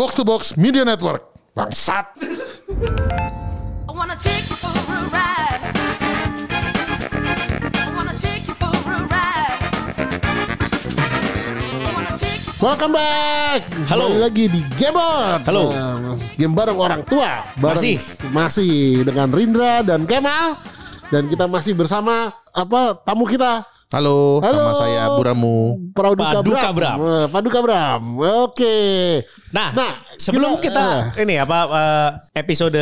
Box to Box Media Network. Bangsat. I wanna take you for a ride. Welcome back. Halo. Kembali lagi di Gamebot. Halo. Nah, game bareng orang tua. Bareng, Masih. Masih dengan Rindra dan Kemal. Dan kita masih bersama apa tamu kita Halo, Halo. nama saya Buramu. Praduka Paduka Bram. Bram. Eh, Paduka Bram. Oke. Nah, sebelum kita, ini apa eh, episode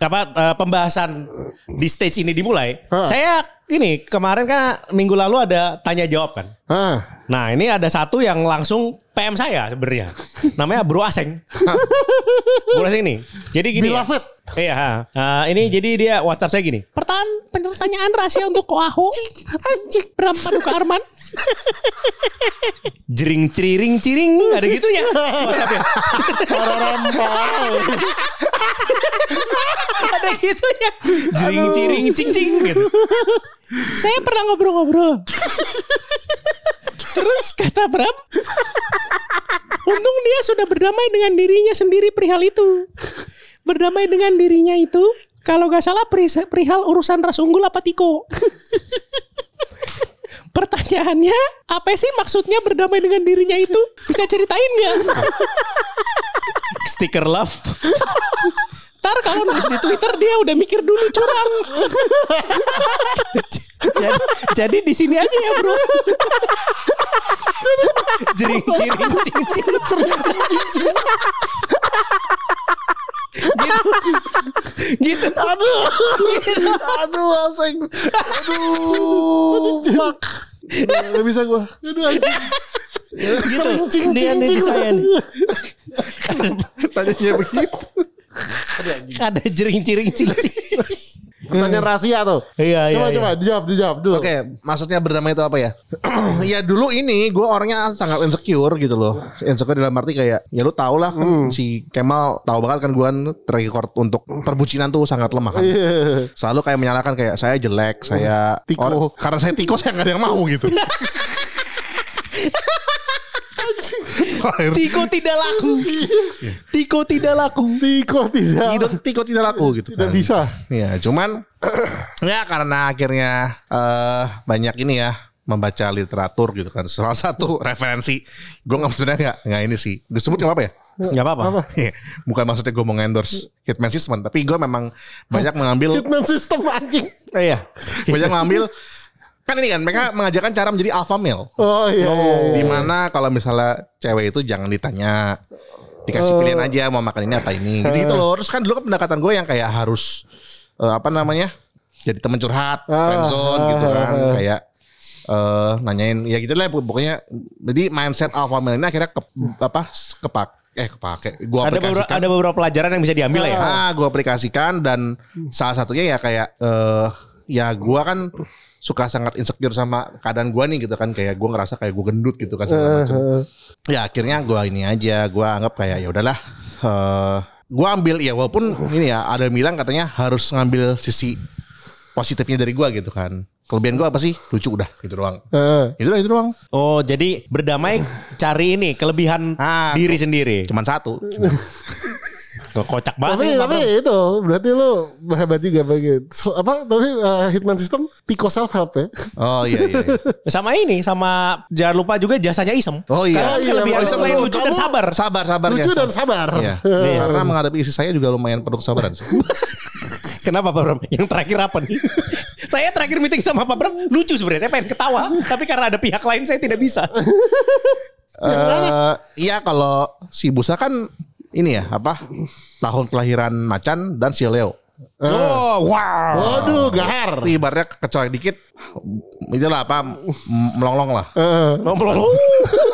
apa eh, pembahasan di stage ini dimulai, Ah. saya ini kemarin kan minggu lalu ada tanya jawab kan. Ah, Nah, ini ada satu yang langsung PM saya sebenarnya. Namanya Bro Aseng. Bro Aseng nih. Jadi gini. ya. Beloved. Iya, ha. Nah, ini jadi dia WhatsApp saya gini. Pertanyaan pertanyaan rahasia untuk Koaho. Anjing. Bram Paduka Arman. Jering ciring ciring ada gitunya. WhatsAppnya. ada gitunya. Jering ciring cing cing gitu. Saya pernah ngobrol-ngobrol. Terus kata Bram, untung dia sudah berdamai dengan dirinya sendiri perihal itu. Berdamai dengan dirinya itu, kalau gak salah peri- perihal urusan ras unggul apa tiko. Pertanyaannya, apa sih maksudnya berdamai dengan dirinya itu? Bisa ceritain nggak? Stiker love. Ntar kalau nulis di Twitter dia udah mikir dulu curang. jadi, jadi di sini aja ya bro. Jering ciring cing cing. gitu. Gitu. Aduh. Aduh, asing. Aduh. Fuck. Gak bisa gua. Aduh, anjing. gitu. Cing, Dia cing, cing. saya nih. Tanyanya begitu. Ada jering ciring cing cing. Pertanyaan rahasia tuh. Iya, iya, Coba, iya. coba. Dijawab, dijawab dulu. Oke, maksudnya berdamai itu apa ya? ya dulu ini gue orangnya sangat insecure gitu loh. Insecure dalam arti kayak ya lu tau lah kan si Kemal tahu banget kan gue track record untuk perbucinan tuh sangat lemah kan. Iya. Selalu kayak menyalahkan kayak saya jelek, saya Tiko. or- karena saya tiko saya nggak ada yang mau gitu. Tiko tidak laku. Tiko tidak laku. Tiko tidak. Tiko, tiko tidak laku gitu. Tidak kan. bisa. Ya, cuman ya karena akhirnya eh banyak ini ya membaca literatur gitu kan. Salah satu referensi gue nggak sebenarnya nggak nggak ini sih. Disebut nggak apa ya? Gak apa-apa. Iya, Bukan maksudnya gue mau endorse Hitman System, tapi gue memang banyak mengambil Hitman system anjing. Iya. banyak mengambil kan ini kan mereka mengajarkan cara menjadi alpha male. Oh iya. iya, iya. Di mana kalau misalnya cewek itu jangan ditanya dikasih pilihan aja mau makan ini apa ini gitu gitu loh. Terus kan dulu kan pendekatan gue yang kayak harus eh, apa namanya jadi teman curhat, Ah, friendzone gitu kan ah, ah. kayak eh nanyain ya gitu lah pokoknya jadi mindset alpha male ini akhirnya ke, apa kepak eh kepake gue Ada beberapa, aplikasikan ada beberapa pelajaran yang bisa diambil lah ya. Ah, gue aplikasikan dan salah satunya ya kayak eh ya gue kan suka sangat insecure sama keadaan gue nih gitu kan kayak gue ngerasa kayak gue gendut gitu kan segala macam. Ya akhirnya gue ini aja gue anggap kayak ya udahlah. eh gue ambil ya walaupun ini ya ada yang bilang katanya harus ngambil sisi positifnya dari gue gitu kan. Kelebihan gue apa sih? Lucu udah gitu doang. Eh, Itu doang itu doang. Oh, jadi berdamai cari ini kelebihan Ah, diri sendiri. Cuman satu. Kocak tapi banget. tapi itu berarti lu hebat juga bagi so, apa tapi uh, Hitman system Tiko self help ya. Oh iya iya. iya. Sama ini, sama jangan lupa juga jasanya Isem. Oh iya. Karena iya, kelebihan Isem selain tuh, lucu dan sabar. Sabar sabar Lucu dan sabar. Iya. Karena menghadapi istri saya juga lumayan penuh kesabaran. sih. Kenapa Pak Bram? Yang terakhir apa nih? saya terakhir meeting sama Pak Bram lucu sebenarnya. Saya pengen ketawa, tapi karena ada pihak lain saya tidak bisa. Eh, Iya kalau si Busa kan ini ya apa tahun kelahiran Macan dan si Leo. Oh, wow. Waduh, gahar. Tapi ibaratnya kecoy dikit itulah apa m- melonglong lah. Eh, Melolong.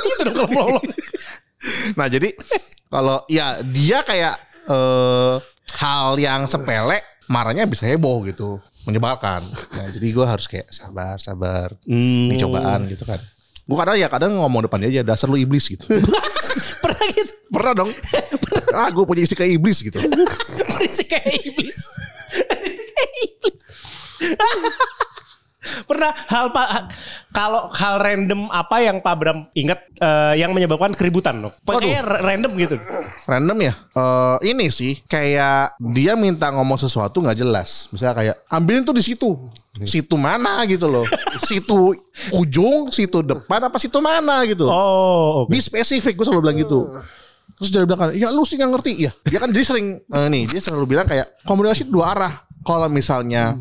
gitu dong kalau melolong. Nah jadi kalau ya dia kayak eh hal yang sepele marahnya bisa heboh gitu menyebalkan. Nah jadi gue harus kayak sabar sabar Hmm. cobaan gitu kan. Gue kadang ya kadang ngomong depan dia aja dasar lu iblis gitu. Pernah gitu. Pernah dong. ah gue punya istri kayak iblis gitu. Berisik kayak iblis. Berisik kayak iblis. Pernah hal pak kalau hal random apa yang Pak Bram ingat eh, yang menyebabkan keributan loh. Pokoknya random gitu. Random ya? Eh ini sih kayak dia minta ngomong sesuatu nggak jelas. Misalnya kayak ambilin tuh di situ. Situ mana gitu loh. Situ ujung, situ depan apa situ mana gitu. Oh, oke. Be spesifik gue selalu bilang gitu. Terus dia bilang kan, ya lu sih nggak ngerti ya. Dia kan jadi sering eh, nih dia selalu bilang kayak komunikasi dua arah. Kalau misalnya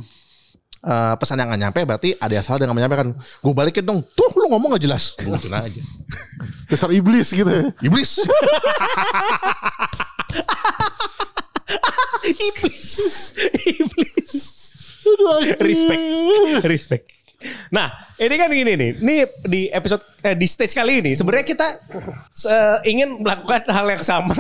eh, pesan yang nggak nyampe berarti ada yang salah dengan menyampaikan. Gue balikin dong. Tuh lu ngomong nggak jelas. Gituin aja. Dasar iblis gitu ya. Iblis. Iblis. Iblis. Respect. Respect. Nah, ini kan gini nih. Ini di episode eh, di stage kali ini sebenarnya kita eh, ingin melakukan hal yang sama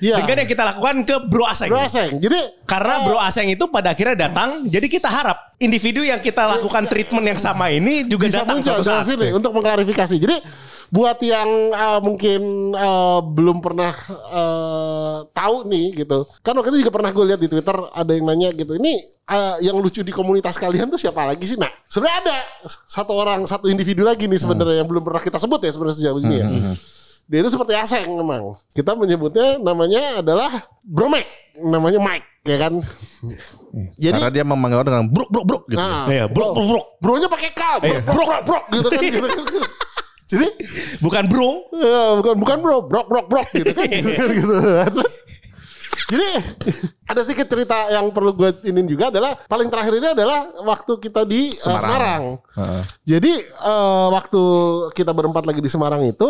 Iya. dengan yang kita lakukan ke Bro Aseng. Bro Aseng. Jadi Karena eh, Bro Aseng itu pada akhirnya datang, jadi kita harap individu yang kita lakukan treatment yang sama ini juga bisa datang muncul suatu saat. sini untuk mengklarifikasi. Jadi buat yang eh, mungkin eh, belum pernah eh, tahu nih gitu. Kan waktu itu juga pernah gue lihat di Twitter ada yang nanya gitu. Ini eh, yang lucu di komunitas kalian tuh siapa lagi sih? Nah, sebenarnya ada satu orang, satu individu lagi nih sebenarnya yang belum pernah kita sebut ya sebenarnya sejauh ini ya. Dia itu seperti Aseng memang. Kita menyebutnya namanya adalah Bromek. Namanya Mike ya kan. Jadi Karena dia memanggil orang dengan bruk bruk bruk gitu. Nah, Iya, brok, brok, brok. Bronya pakai K, brok, brok, brok, brok, gitu kan. Gitu. Jadi Bukan bro. ya, bukan bukan bro, brok, brok, brok gitu kan. gitu. Terus jadi ada sedikit cerita yang perlu gue ini juga adalah paling terakhir ini adalah waktu kita di uh, Semarang. Semarang. Heeh. Jadi eh, waktu kita berempat lagi di Semarang itu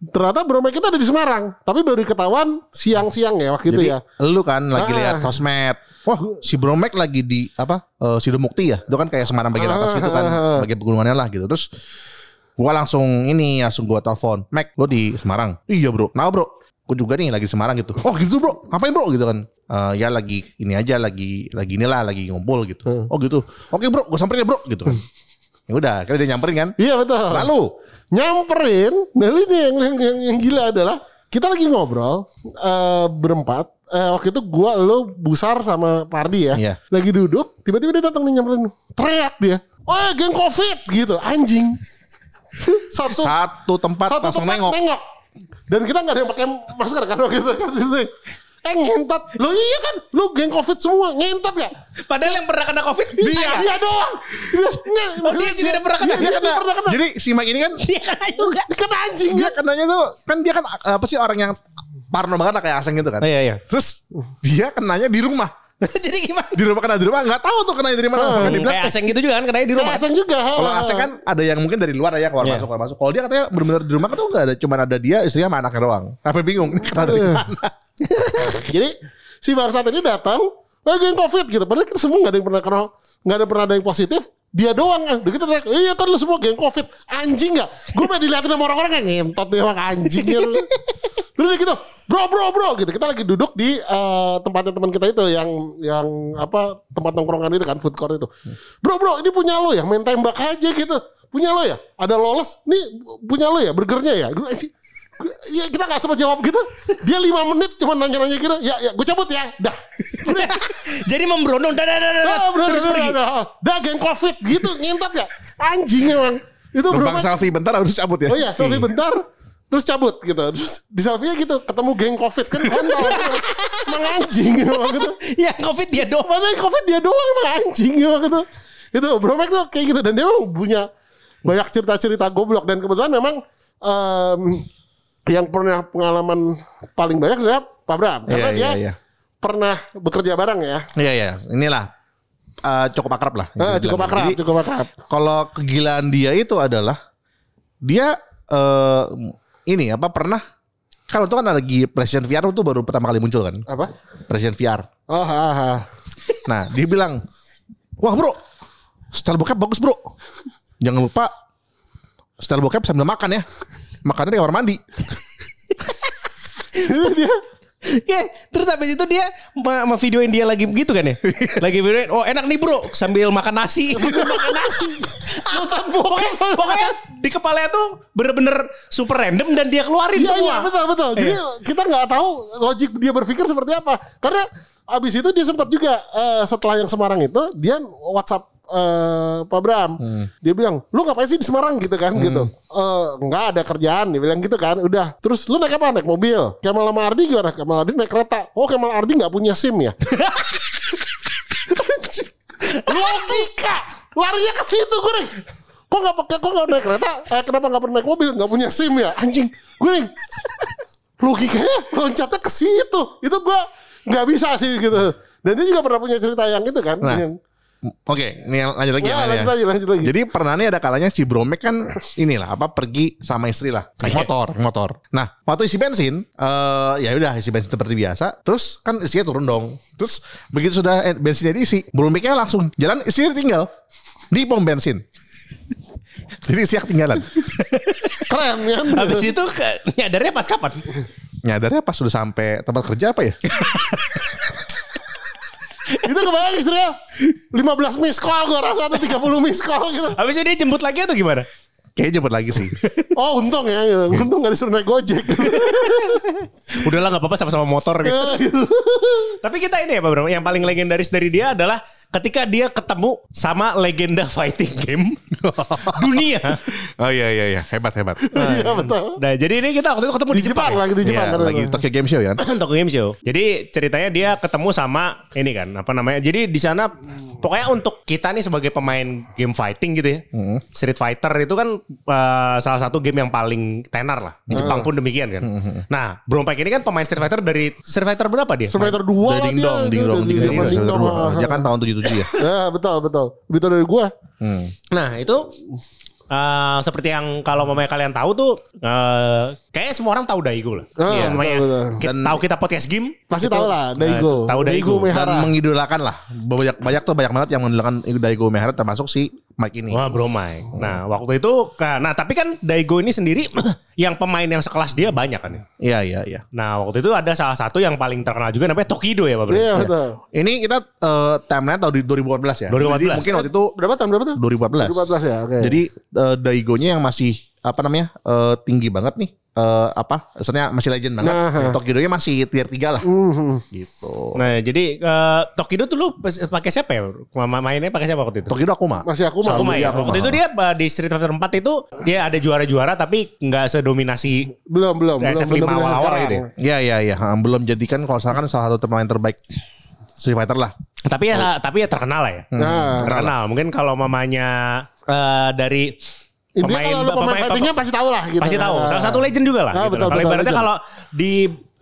ternyata Bromek kita ada di Semarang, tapi baru ketahuan siang-siang ya waktu itu Jadi ya. lu kan lagi Ah. lihat sosmed. Wah, si Bromek lagi di apa? Eh Sidomukti ya. Itu kan kayak Semarang bagian atas gitu kan, bagian pegunungannya lah gitu. Terus gua langsung ini langsung gua telepon. Mac, lo di Semarang? Iya, Bro. Nah, Bro. Gue juga nih lagi di Semarang gitu. Oh, gitu, Bro. Ngapain, Bro? gitu kan. Eh ya lagi ini aja lagi lagi inilah lagi ngumpul gitu. Oh, gitu. Oke, Bro. Gue samperin ya, Bro gitu kan. Ya udah, kan dia nyamperin kan. Iya betul. Lalu nyamperin. Nah ini yang, yang, yang, yang gila adalah kita lagi ngobrol eh, berempat. Eh, waktu itu gua lo busar sama Pardi ya. Iya. Lagi duduk, tiba-tiba dia datang nih nyamperin. Teriak dia. Oh, geng covid gitu, anjing. Satu satu tempat satu langsung tempat nengok. Dan kita nggak ada yang pakai masker kan waktu itu kan. Eh ngentot. Lo iya kan? Lo geng covid semua. Ngentot gak? Padahal yang pernah kena covid Dia, saya. dia doang. Dia, nggak, Oh, dia juga udah pernah kena? Dia, dia pernah kena. Jadi si Mike ini kan Dia kena juga. Kena anjing. dia kenanya tuh kan dia kan apa sih orang yang parno banget lah kayak aseng gitu kan. Iya, iya. Terus dia kenanya di rumah. Jadi gimana? Di rumah kena di rumah nggak tahu tuh kenanya dari mana. Dia bilang, Kayak aseng gitu juga kan kena di rumah. Kayak Aseng juga. kalau aseng kan ada yang mungkin dari luar ya keluar Iya. masuk keluar masuk. Kalau dia katanya benar-benar di rumah kan tuh nggak ada cuma ada dia istrinya sama anaknya doang. Apa bingung ini kena dari mana? Jadi si bangsat ini datang, eh geng covid gitu. Padahal kita semua nggak ada yang pernah kena, nggak ada pernah ada yang positif. Dia doang kan. Udah kita teriak, iya kan lu semua geng covid. Anjing nggak? Gue pengen dilihatin sama orang-orang kayak ngentot nih emang anjing ya lu. Terus dia gitu, bro bro bro gitu. Kita lagi duduk di eh, tempatnya teman kita itu yang yang apa tempat nongkrongan itu kan food court itu. Bro bro ini punya lo ya main tembak aja gitu. Punya lo ya? Ada lolos? Nih punya lo ya burgernya ya? Gua- Ya kita gak sempat jawab gitu Dia lima menit cuma nanya-nanya gitu Ya ya gue cabut ya Dah Jadi memberondong dah dah dah dah. Ah, bro, terus pergi. dah, dah geng covid gitu Ngintat ya Anjing emang Itu bro Numpang selfie bentar harus cabut ya. Oh iya selfie bentar Terus cabut gitu. Terus di selfie gitu Ketemu geng covid Kan kontol. Emang anjing gitu Yang covid dia doang. Mana covid dia doang emang anjing emang gitu Itu. Bro Mac tuh kayak gitu. Dan dia emang punya Banyak cerita-cerita goblok. Dan kebetulan memang em, Yang pernah pengalaman Paling banyak adalah Pak Bram. Karena Iya, dia iya, iya. Pernah bekerja bareng ya. Iya iya, inilah eh, cukup akrab lah. Ah, Cukup akrab Jadi, Cukup akrab. kalau kegilaan dia itu adalah dia eh ini apa pernah kalau itu kan lagi PlayStation VR itu baru pertama kali muncul kan Apa? PlayStation VR. Oh ha, ha. Nah dia bilang wah bro style bokep bagus bro jangan lupa style bokep sambil makan ya makannya di kamar mandi. dia Ya, terus habis itu dia ma ma videoin dia lagi gitu kan ya. Lagi videoin, oh enak nih bro, sambil makan nasi. makan nasi bokep pokoknya, pokoknya di kepalanya tuh bener-bener super random dan dia keluarin Iya, semua. iya, betul betul. Jadi Iya. kita nggak tahu logik dia berpikir seperti apa. Karena abis itu dia sempat juga eh, setelah yang Semarang itu dia WhatsApp eh Pak Bram. Dia bilang, "Lu ngapain sih di Semarang?" gitu kan gitu. Eh enggak ada kerjaan, dia bilang gitu kan. Udah. Terus lu naik apa? Naik mobil. Kemal sama Ardi gimana? Kemal Ardi naik kereta. Oh, Kemal Ardi nggak punya SIM ya? Logika. Larinya ke situ gue nih. Kok nggak pakai kok nggak naik kereta? Eh, kenapa nggak pernah naik mobil? Nggak punya SIM ya? Anjing. Gue nih. Logikanya loncatnya ke situ. Itu gue nggak bisa sih gitu. Dan dia juga pernah punya cerita yang itu kan. Nah, yang, Oke, ini yang lanjut lagi Ya, ya. Ya. lanjut lagi, lanjut lagi. Jadi pernah nih ada kalanya si Bromek kan inilah apa pergi sama istri lah naik motor, naik motor. Nah waktu isi bensin, eh ya udah isi bensin seperti biasa. Terus kan istrinya turun dong. Terus begitu sudah bensinnya diisi, Bromeknya langsung jalan istrinya tinggal di pom bensin. Jadi istrinya ketinggalan. keren kan? Habis itu ke- nyadarnya pas kapan? Nyadarnya pas sudah sampai tempat kerja apa ya? itu kebayang istrinya 15 miss call gue rasa atau 30 miss call gitu. Habis itu dia jemput lagi atau gimana? Kayaknya jemput lagi sih. Oh untung ya, gitu. untung gak disuruh naik gojek. Udahlah nggak apa-apa sama-sama motor gitu. Tapi kita ini ya Pak Bram, yang paling legendaris dari dia adalah ketika dia ketemu sama legenda fighting game dunia. Oh iya iya iya hebat hebat. Iya betul. Nah, jadi ini kita waktu itu ketemu di, Di Jepang ya? lagi di Jepang Iya, kan. lagi Tokyo Game Show ya. Tokyo Game Show. Jadi ceritanya dia ketemu sama ini kan apa namanya? Jadi di sana pokoknya untuk kita nih sebagai pemain game fighting gitu ya. Street Fighter itu kan eh, salah satu game yang paling tenar lah. Di Jepang pun demikian kan. Nah, Brompek ini kan pemain Street Fighter dari Street Fighter berapa dia? Survivor 2 Dari lah ding dia. ding dong, ding dong. Ding dong. Dia kan tahun 77 ya. Ya betul betul. Betul dari gue. Nah, itu eh, seperti yang kalau mamanya kalian tahu tuh eh kayaknya semua orang tahu Daigo lah. Ah, Iya, betul, namanya betul. kita tahu kita podcast game Pasti tahu lah Daigo. tahu Daigo. dan Mehara. mengidolakan lah banyak banyak tuh banyak banget yang mengidolakan Daigo Mehara termasuk si Mike ini. Wah bro Mike. Nah waktu itu, nah tapi kan Daigo ini sendiri yang pemain yang sekelas dia banyak kan ya. Iya iya iya. Nah waktu itu ada salah satu yang paling terkenal juga namanya Tokido ya Pak Bro. Iya betul. Ini kita eh, timeline tahun di 2014 ya. 2014. Jadi mungkin waktu itu Berapa tahun berapa tuh? 2014. 2014 ya, oke. Jadi eh, Daigonya yang masih apa namanya eh, tinggi banget nih. Eh, apa? Maksudnya masih legend banget. Nah. Tokido-nya masih tier 3 lah. Mhm. Gitu. Nah jadi eh, Tokido tuh lu pakai siapa ya? Ma- Mainnya pakai siapa waktu itu? Tokido Akuma. Masih aku mah. Akuma ya. Akuma. Waktu itu dia eh, di Street Fighter 4 itu dia ada juara-juara tapi nggak sedominasi Belum belum belum. SF5 belum awal-awal gitu ya? Iya iya iya. Ha, Belum jadikan kalau sekarang kan salah satu pemain terbaik Street Fighter lah. Tapi ya tapi ya terkenal lah ya. Nah, terkenal. Mungkin kalau mamanya eh, dari Intinya kalau lu pemain fightingnya pasti tahu lah gitu. pasti tahu. Nah. Salah satu legend juga lah. Ah, gitu betul, Kalau betul, ibaratnya kalau di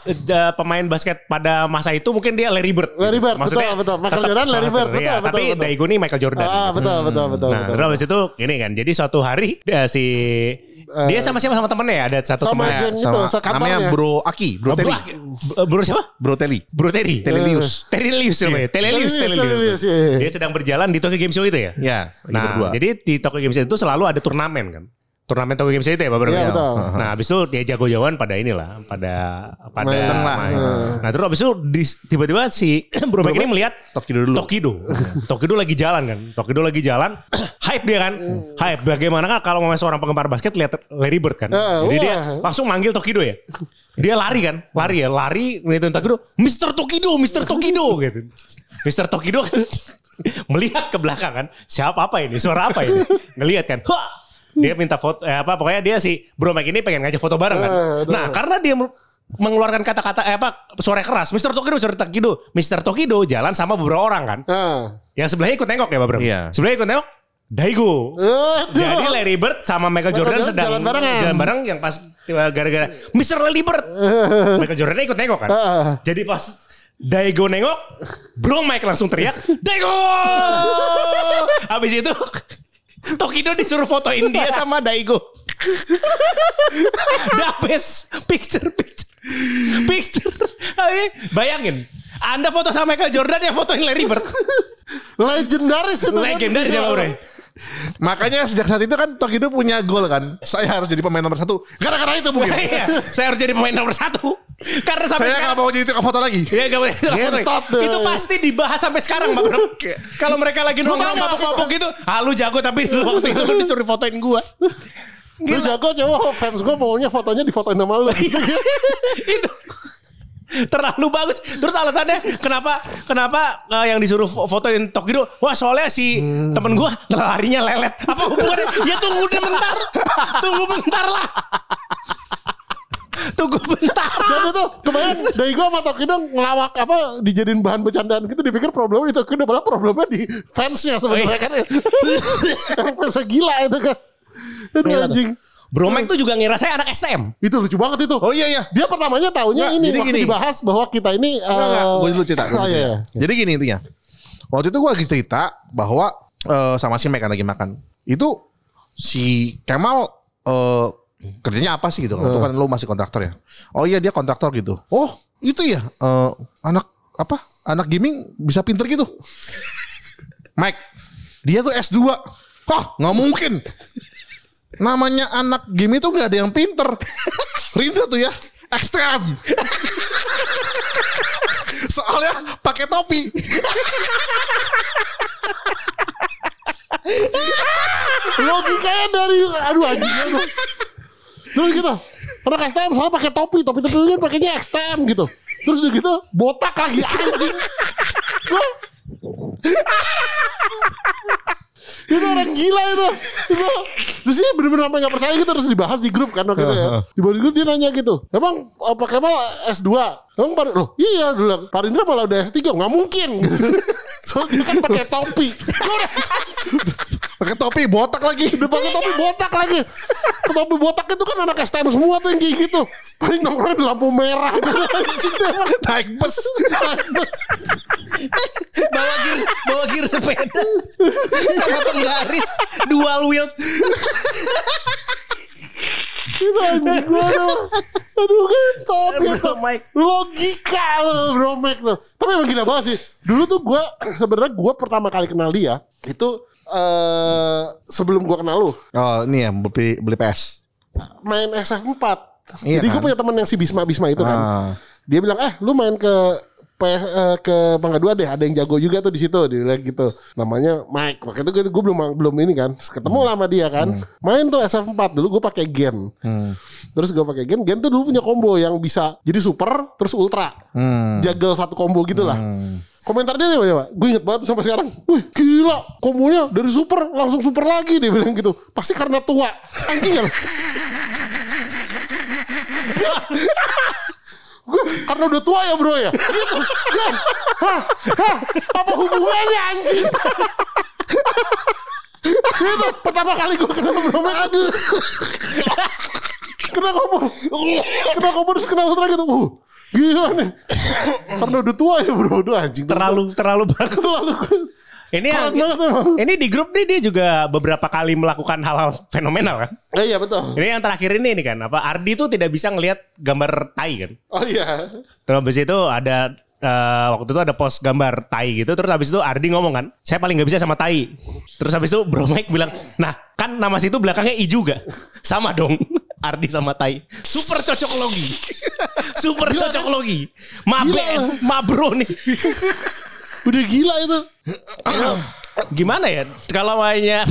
eh, pemain basket pada masa itu mungkin dia Larry Bird. Larry Bird, Maksudnya betul, betul. Michael tetap Jordan, Larry Bird, betul, iya, betul, Tapi betul. Daigo ini Michael Jordan. Ah, betul betul betul nah, betul. terus itu ini kan. Jadi suatu hari eh, si dia sama siapa sama temennya ya? Ada satu sama temennya. geng itu, sekantornya. namanya Bro Aki, Bro Bro, Teli. bro siapa? Bro Teli. Bro Terry. Telelius. Terilius namanya. Telelius, Telelius, Telelius. Telelius, iya, iya. Dia sedang berjalan di Tokyo Game Show itu ya? Ya, Nah, berdua. jadi di Tokyo Game Show itu selalu ada turnamen kan. Turnamen Tokyo Game Show itu ya, Pak? Iya, betul. Nah, habis itu dia jago-jagoan pada inilah, pada pada Main. main. Nah, terus habis itu tiba-tiba si Bro Mac ini melihat Tokido dulu. Tokido. Tokido lagi jalan kan. Tokido lagi jalan. hype dia kan. Hype. Bagaimana kan kalau mau seorang penggemar basket lihat Larry Bird kan. Eh, Jadi wah. dia langsung manggil Tokido ya. Dia lari kan. Lari ya. Lari ngeliatin Tokido. Mr. Tokido. Mr. Tokido gitu. Mr. Tokido kan melihat ke belakang kan. Siapa apa ini? Suara apa ini? Ngelihat kan. Wah! Dia minta foto eh, apa pokoknya dia si Bro Mac ini pengen ngajak foto bareng kan. Eh, aduh. Nah, karena dia mengeluarkan kata-kata eh, apa suara keras, Mr. Tokido, Mr. Tokido, Mr. Tokido jalan sama beberapa orang kan. Nah. Yang sebelahnya ikut nengok ya, Bro? Iya. Sebelahnya ikut nengok Daigo. Aduh. Jadi Larry Bird sama Michael Michael Jordan Jordan sedang jalan barengan. jalan bareng yang pas gara-gara Mr. Larry Bird. Michael Jordan ikut nengok kan. Jadi pas Daigo nengok, Bro Mike langsung teriak, Daigo! Habis itu Tokido disuruh fotoin dia sama Daigo. The best picture picture picture. Bayangin, Anda foto sama Michael Jordan yang fotoin Larry Bird. Legendaris itu. kan. Legendaris ya, Bre? Makanya sejak saat itu kan Tokido punya goal kan. Saya harus jadi pemain nomor satu. Gara-gara itu mungkin. Iya, saya harus jadi pemain nomor satu. Karena sampai Saya sekarang nggak mau jadi tukang foto lagi. Iya gak boleh Ngentot deh. Itu pasti dibahas sampai sekarang Bang. Kalau mereka lagi nongkrong tanya, mabok-mabok gitu Ah lu jago tapi lu waktu itu lu disuruh fotoin gua Lu jago coba fans gue pokoknya fotonya difotoin sama lu. itu Terlalu bagus. Terus alasannya kenapa kenapa eh, yang disuruh fo- fotoin Tokido? Wah soalnya si temen gua larinya lelet. Apa hubungannya? ya tunggu deh bentar. Tunggu bentar lah. Tunggu bentar. Dan itu kebayang Daigo sama Tokido ngelawak apa dijadiin bahan bercandaan gitu dipikir problemnya di Tokido malah problemnya di fansnya sebenarnya kan ya. Fansnya gila itu kan. Aduh Gila tuh. Anjing. Bromek tuh juga ngira saya anak STM. Itu lucu banget itu. Oh iya iya. Dia pertamanya taunya ini jadi waktu gini. dibahas bahwa kita ini Gue dulu cerita. Oh iya. cerita. Jadi gini intinya. Waktu itu gue lagi cerita bahwa eh, sama si Mike lagi makan. Itu si Kemal eh, kerjanya apa sih gitu kan? Itu kan lu masih kontraktor ya. Oh iya dia kontraktor gitu. Oh itu ya eh, anak apa? Anak gaming bisa pinter gitu. Mike, dia tuh S2. Kok nggak mungkin. Namanya anak game itu nggak ada yang pinter. Rindu tuh ya. Ekstrem. Soalnya pakai topi. logikanya dari aduh anjing aduh. Terus gitu. Orang STM soalnya pakai topi, topi topi kan pakainya XTM gitu. Terus udah gitu botak lagi anjing. Itu orang gila itu. itu. Terus ini bener-bener sampai gak percaya gitu terus dibahas di grup kan waktu itu ya. Di grup dia nanya gitu. Emang apa Kemal S2? Emang Pak loh iya dulu Pak Rindra malah udah S3 nggak mungkin. Soalnya dia kan pakai topi. Pakai topi botak lagi. Udah pakai topi botak lagi. Topi botak itu kan anak STM semua tuh yang kayak gitu. Paling nongkrongnya di lampu merah. Tuh. Naik bus. Naik bus. bawa gear bawa gear sepeda sama penggaris dual wheel Itu anjing gua aduh. Aduh kentot gitu. Logika bro Mac tuh. Tapi emang gila banget sih. Dulu tuh gue sebenarnya gue pertama kali kenal dia itu eh sebelum gue kenal lu Oh ini ya beli, beli PS. main SF4. Iya Jadi gue kan? punya teman yang si Bisma Bisma itu kan. Ah. Dia bilang, "Eh, lu main ke PS, eh, ke Bangga Dua deh, ada yang jago juga tuh di situ." Dia bilang gitu. Namanya Mike. Waktu itu gue belum belum ini kan. Ketemu lah sama dia kan. Main tuh SF4 dulu gue pakai Gen. Terus gue pakai Gen. Gen tuh dulu punya combo yang bisa jadi super terus ultra. Hmm. Jagel satu combo gitu lah. Komentar dia coba. Gue inget banget sampai sekarang. Wih gila kombonya dari super langsung super lagi dia bilang gitu. Pasti karena tua. Anjing. Gue karena udah tua ya bro ya. Gitu. Kan? Hah? Apa hubungannya anjing? Itu pertama kali gue kenal bro. Aduh. Kena kompor. Kena kompor terus kena ultra gitu. Uh, gila nih. Karena udah tua ya bro. Udah anjing. terlalu terlalu bagus Terlalu. ini yang- ini di grup nih dia juga beberapa kali melakukan hal-hal fenomenal kan Eh, iya betul. ini yang terakhir ini nih kan apa Ardi tuh tidak bisa ngelihat gambar tai kan Oh iya. Terus habis itu ada eh, waktu itu ada post gambar tai gitu. Terus habis itu Ardi ngomong kan, saya paling nggak bisa sama tai. Terus habis itu Bro Mike bilang, nah kan nama situ belakangnya I juga. Sama dong. Ardi sama tai. Super cocok logi. Super cocok logi. Ma Gila. BF, ma bro nih. Udah gila itu. Gimana ya kalau mainnya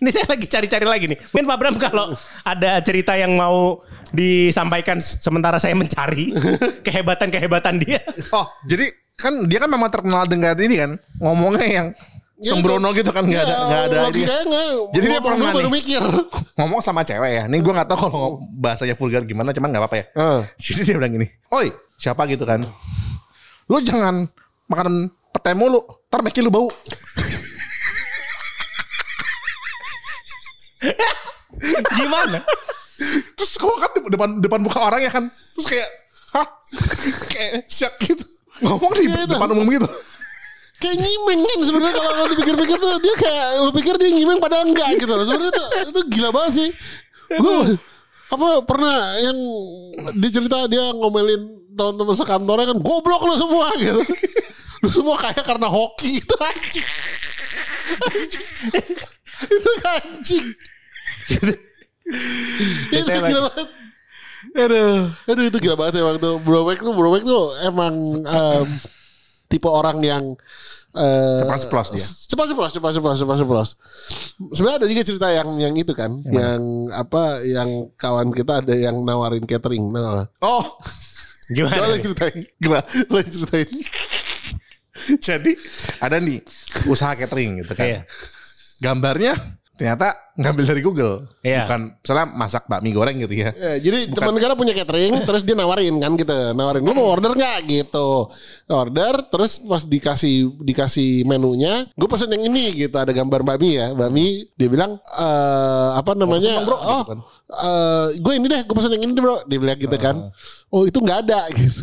ini saya lagi cari-cari lagi nih. Mungkin Pak Bram kalau ada cerita yang mau disampaikan sementara saya mencari kehebatan-kehebatan dia. Oh jadi kan dia kan memang terkenal dengan ini kan ngomongnya yang sembrono gitu kan nggak ada nggak ada ini. Logikanya nggak. Jadi dia pernah baru mikir. ngomong sama cewek ya. Nih gue nggak tahu kalau bahasanya vulgar gimana, cuman nggak apa-apa ya. Ah. Jadi dia bilang gini, oi siapa gitu kan? Lu jangan makan pete mulu, ntar lu bau. Gimana? Terus kalau kan di- depan depan muka orang ya kan, terus kayak, hah, kayak shock gitu. Ngomong di Iya, itu. depan umum gitu. Kayak nyimeng kan sebenarnya kalau kalau dipikir-pikir tuh dia kayak lu pikir dia nyimeng padahal enggak gitu loh. Sebenarnya itu, itu gila banget sih. Gue apa pernah yang dia cerita dia ngomelin teman-teman sekantornya kan goblok lu semua gitu. Lu semua kayak karena hoki itu anjing. itu anjing. itu saya gila banget. Aduh, aduh itu gila banget ya waktu Bro Mac tuh Bro Mac tuh emang em, tipe orang yang eh, Cepat ceplos dia. Cepat cepat cepat. Sebenarnya ada juga cerita yang yang itu kan, yang apa yang kawan kita ada yang nawarin catering, nah, Oh, Gimana? Coba ceritain. Gimana? Lo yang ceritain. Jadi ada nih usaha catering gitu kan. Iya. Gambarnya ternyata ngambil dari Google. Iya. Bukan misalnya masak bakmi goreng gitu ya. Ya, jadi teman kita punya catering, terus dia nawarin kan gitu, nawarin lu mau order nggak? gitu, order, terus pas dikasih dikasih menunya, gue pesen yang ini gitu, ada gambar bakmi ya, bakmi, dia bilang eh apa namanya, pesen dong, bro, oh, gitu kan. gue ini deh, gue pesen yang ini deh bro, dia bilang gitu kan, oh itu nggak ada. Gitu.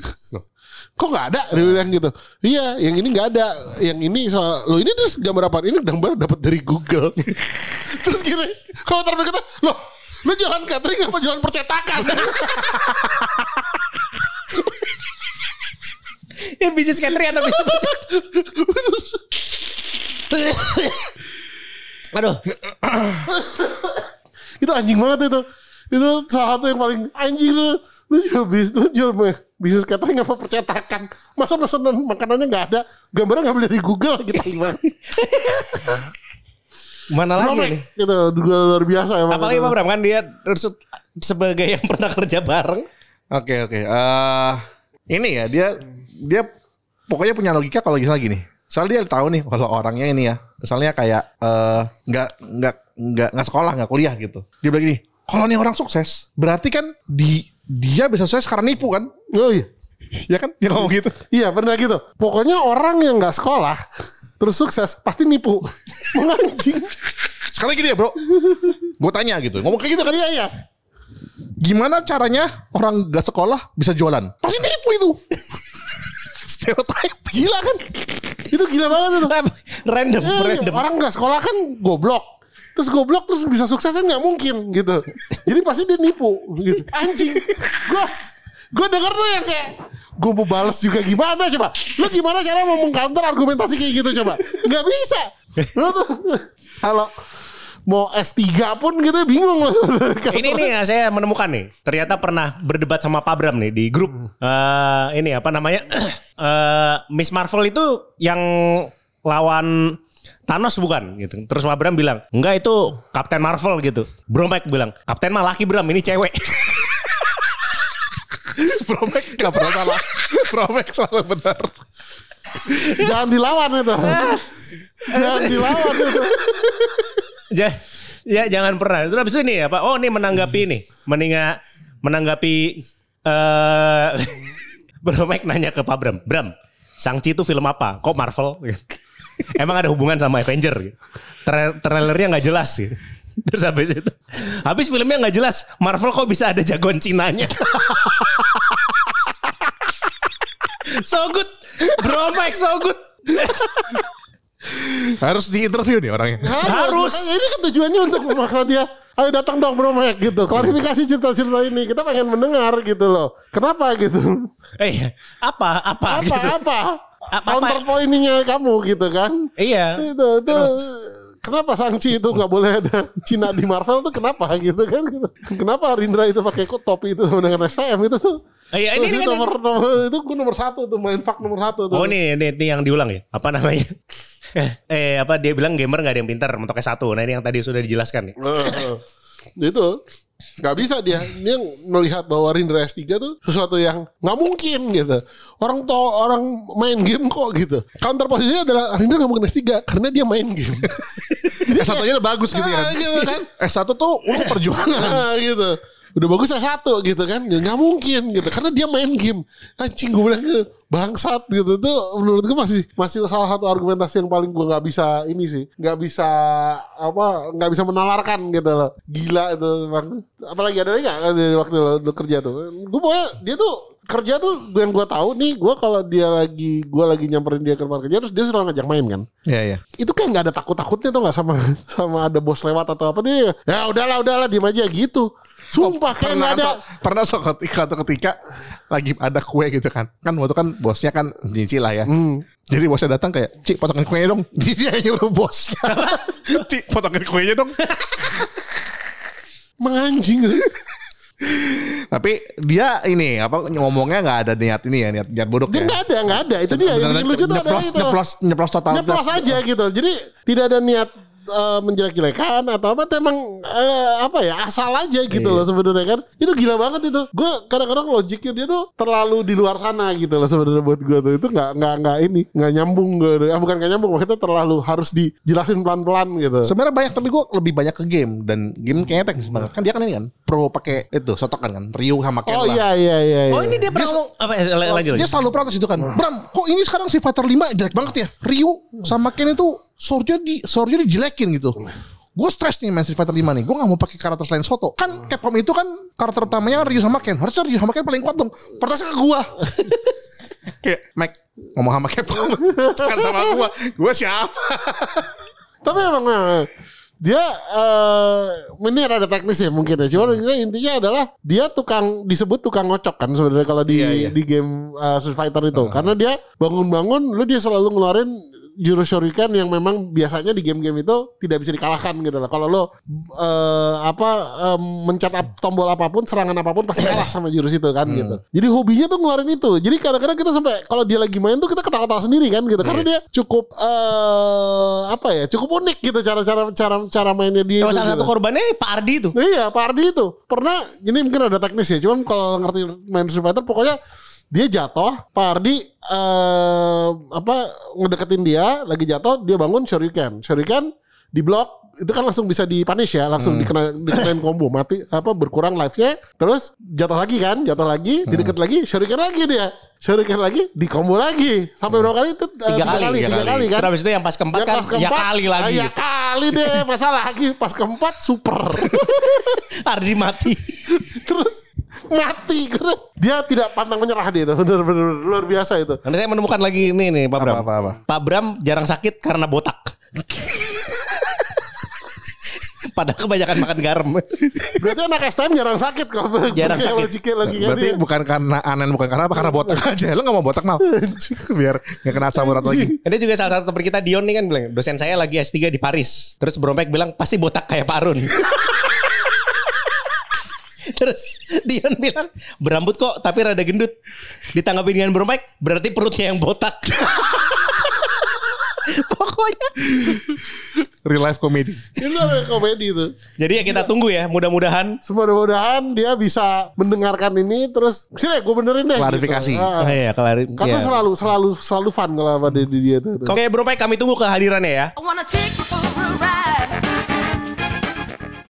Kok nggak ada? Dia bilang gitu. Iya, yang ini nggak ada. Yang ini soal lo ini terus gambar apa? Ini gambar dapat dari Google. terus gini, kalau terus kita, loh, lo jualan catering apa jualan percetakan? Ya bisnis catering atau bisnis Aduh, itu anjing banget itu. Itu salah satu yang paling anjing lu. Lu jual bisnis, lu jual me- bisnis catering apa percetakan. Masa pesanan makanannya nggak ada. Gambarnya ngambil dari Google gitu gimana? mana lagi nih? Itu juga luar biasa emang. Apalagi. Pak Bram kan dia sebagai yang pernah kerja bareng. Oke oke. Eh ini ya dia dia pokoknya punya logika kalau misalnya gini. Soalnya dia tahu nih kalau orangnya ini ya, misalnya kayak eh, nggak nggak nggak nggak sekolah nggak kuliah gitu. Dia bilang gini, kalau nih orang sukses, berarti kan di dia bisa sukses karena nipu kan? Oh iya. ya kan? Dia ngomong gitu. Iya pernah gitu. Pokoknya orang yang nggak sekolah terus sukses pasti nipu. Menganjing. Sekali lagi dia bro, gue tanya gitu, ngomong kayak gitu kan? Iya iya. Gimana caranya orang gak sekolah bisa jualan? Pasti nipu itu. Stereotype. Gila kan? Itu gila banget itu. Random, Eh, random. orang nggak sekolah kan goblok. Terus goblok terus bisa sukses kan nggak mungkin gitu. Jadi pasti dia nipu gitu. Anjing. Gue gue denger tuh yang kayak gue mau balas juga gimana coba. Lu gimana cara mau mengcounter argumentasi kayak gitu coba? Nggak bisa. Lu tuh kalau mau S3 pun gitu bingung loh. Ini nih yang saya menemukan nih. Ternyata pernah berdebat sama Pak Bram nih di grup. Eh, ini apa namanya? Eh, Miss Marvel itu yang lawan Thanos bukan gitu. Terus Pak Bram bilang, "Enggak itu Kapten Marvel" gitu. Bro Mike bilang, "Kapten mah laki Bram, ini cewek." Promek gak pernah salah. Promek selalu benar. Jangan dilawan itu. Jangan dilawan itu. Ja- ya jangan pernah. Terus habis itu nih apa? Oh, ini menanggapi ini. Mendinga menanggapi eh Bro Mike nanya ke Pak Bram, "Bram, Sangchi itu film apa? Kok Marvel?" Emang ada hubungan sama Avenger gitu. Tra- trailernya nggak jelas gitu. Terus habis itu Habis filmnya nggak jelas Marvel kok bisa ada jagoan Cinanya So good Bro Mike so good Harus di interview nih orangnya. Harus. Makanya Ini kan tujuannya untuk memaksa dia. Ayo datang dong bro Mac gitu. Klarifikasi cerita-cerita ini. Kita pengen mendengar gitu loh. Kenapa gitu? Eh apa Apa, Apa gitu. apa? Counterpointnya kamu gitu kan? Iya Itu itu kenapa Sangchi itu nggak boleh ada Cina di Marvel tuh kenapa gitu kan? Gitu. Kenapa Rindra itu pakai kok topi itu sama dengan STM itu tuh? Iya, ini- Terus ini- itu nomor nomor itu gue nomor satu tuh main fak nomor satu tuh. Oh ini, ini, ini yang diulang ya? Apa namanya? eh apa dia bilang gamer gak ada yang pintar mentoknya satu. Nah ini yang tadi sudah dijelaskan ya. Itu nggak bisa dia. Dia melihat bahwa Rindra S3 tuh sesuatu yang nggak mungkin gitu. Orang to orang main game kok gitu. Counter posisinya adalah Rindra nggak mungkin S3 karena dia main game. S satunya udah bagus gitu ya. Gitu kan. S satu tuh lu perjuangan. Nah, gitu udah bagus S1 gitu kan. Ya nggak mungkin gitu. Karena dia main game. Anjing gue bilang gitu, bangsat gitu. Tuh menurut gue masih masih salah satu argumentasi yang paling gue nggak bisa ini sih. Nggak bisa apa nggak bisa menalarkan gitu loh. Gila itu bang. Apalagi ada lagi nggak dari waktu lo, lo kerja tuh? Gue pokoknya dia tuh kerja tuh yang gue tahu nih gue kalau dia lagi gue lagi nyamperin dia ke tempat kerja terus dia selalu ngajak main kan? Iya iya. itu kayak nggak ada takut takutnya tuh nggak sama sama ada bos lewat atau apa. Dia ya udahlah udahlah diem aja gitu sumpah kayak nggak ada so- pernah suatu ketika, suatu ketika lagi ada kue gitu kan. Kan waktu kan bosnya kan Cici lah ya. Jadi bosnya datang kayak, Cik potongin kuenya dong. Dia yang nyuruh bosnya. Cik potongin kuenya dong. menganjing Tapi dia ini apa ngomongnya nggak ada niat ini ya niat niat buruk dia ya. nggak ada nggak ada itu dia yang bikin lucu tuh nyeplos, itu nyeplos, nyeplos total. nyeplos aja gitu jadi tidak ada niat eh, menjelek-jelekan atau apa tuh emang eh, apa ya asal aja gitu Iya. loh sebenarnya kan itu gila banget itu gue kadang-kadang logiknya dia tuh terlalu di luar sana gitu loh sebenarnya buat gue tuh itu nggak nggak nggak ini nggak nyambung gue ah, bukan nggak nyambung maksudnya terlalu harus dijelasin pelan-pelan gitu Sebenarnya banyak tapi gue lebih banyak ke game dan game kayaknya teknis banget kan dia kan ini kan pro pakai itu sotokan kan Ryu sama Ken oh lah. iya iya iya iya. Oh ini dia pernah ngomong apa ya, lanjut, lanjut. Dia selalu protes itu kan. Bram, kok ini sekarang si Fighter 5 jelek banget ya? Ryu sama Ken itu swordnya di swordnya dijelekin gitu. Gue stres nih main Street Fighter 5 nih. Gue gak mau pakai karakter selain Soto. Kan Capcom itu kan karakter utamanya Ryu sama Ken. Harusnya Ryu sama Ken paling kuat dong. Protesnya ke gue. Kayak Mike ngomong sama Capcom. Jangan sama gue. Gue siapa? Tapi emang eh, dia eh ini rada teknis ya mungkin ya. Cuma intinya, intinya adalah dia tukang disebut tukang ngocok kan sebenarnya kalau di Iya, iya. di game eh, Street Fighter itu. Karena dia bangun-bangun lu dia selalu ngeluarin jurus shuriken yang memang biasanya di game-game itu tidak bisa dikalahkan gitu loh. Kalau lo eh, apa eh, mencet ap- tombol apa pun, serangan apa pun pasti kalah sama jurus itu kan gitu. Jadi hobinya tuh ngeluarin itu. Jadi kadang-kadang kita sampai kalau dia lagi main tuh kita ketawa-tawa sendiri kan gitu. Karena dia cukup eh apa ya? Cukup unik gitu cara-cara cara cara mainnya dia. Kalau salah gitu. satu korbannya Pak Ardi itu. Iya Pak Ardi itu Pernah Ini mungkin ada teknis ya Cuman kalau ngerti main Street Fighter Pokoknya dia jatuh Pak Ardi eh, apa ngedeketin dia lagi jatuh dia bangun shuriken. Shuriken di blok itu kan langsung bisa dipunish ya langsung dikena dikenain combo. Mati apa berkurang life-nya. Terus jatuh lagi kan jatuh lagi dideket lagi shuriken lagi dia. Shuriken lagi di combo lagi. Sampai berapa kali? Itu Eh, Tiga kali, tiga, tiga kali. kan. Terus habis itu yang pas keempat Yang kan pas ya keempat, kali lagi. Ya kali deh masa lagi. Pas keempat super. Ardi mati. terus mati karena dia tidak pantang menyerah dia itu benar-benar luar biasa itu Nanti saya menemukan lagi ini nih Pak Bram. Apa, apa, apa? Pak Bram jarang sakit karena botak. Padahal kebanyakan makan garam. berarti anak STM jarang sakit kalau Jarang sakit. logiknya lagi kan Berarti dia. bukan karena anen bukan karena apa karena botak aja. Lu gak mau botak mal. Biar gak kena asam urat lagi. Ini juga salah satu teman kita Dion nih kan bilang dosen saya lagi S3 di Paris. Terus Brompek bilang pasti botak kayak Pak Arun. Terus Dion bilang berambut kok tapi rada gendut. Ditanggapi dengan Brompek berarti perutnya yang botak. Pokoknya. Real life comedy. itu ada komedi itu Jadi ya kita tunggu ya mudah-mudahan. mudah-mudahan dia bisa mendengarkan ini terus sini gue benerin deh Klarifikasi. gitu. Ah, Oh iya karena iya. selalu selalu selalu fun kalau di dia tuh. Oke Brompek kami tunggu kehadirannya ya. I wanna take you for a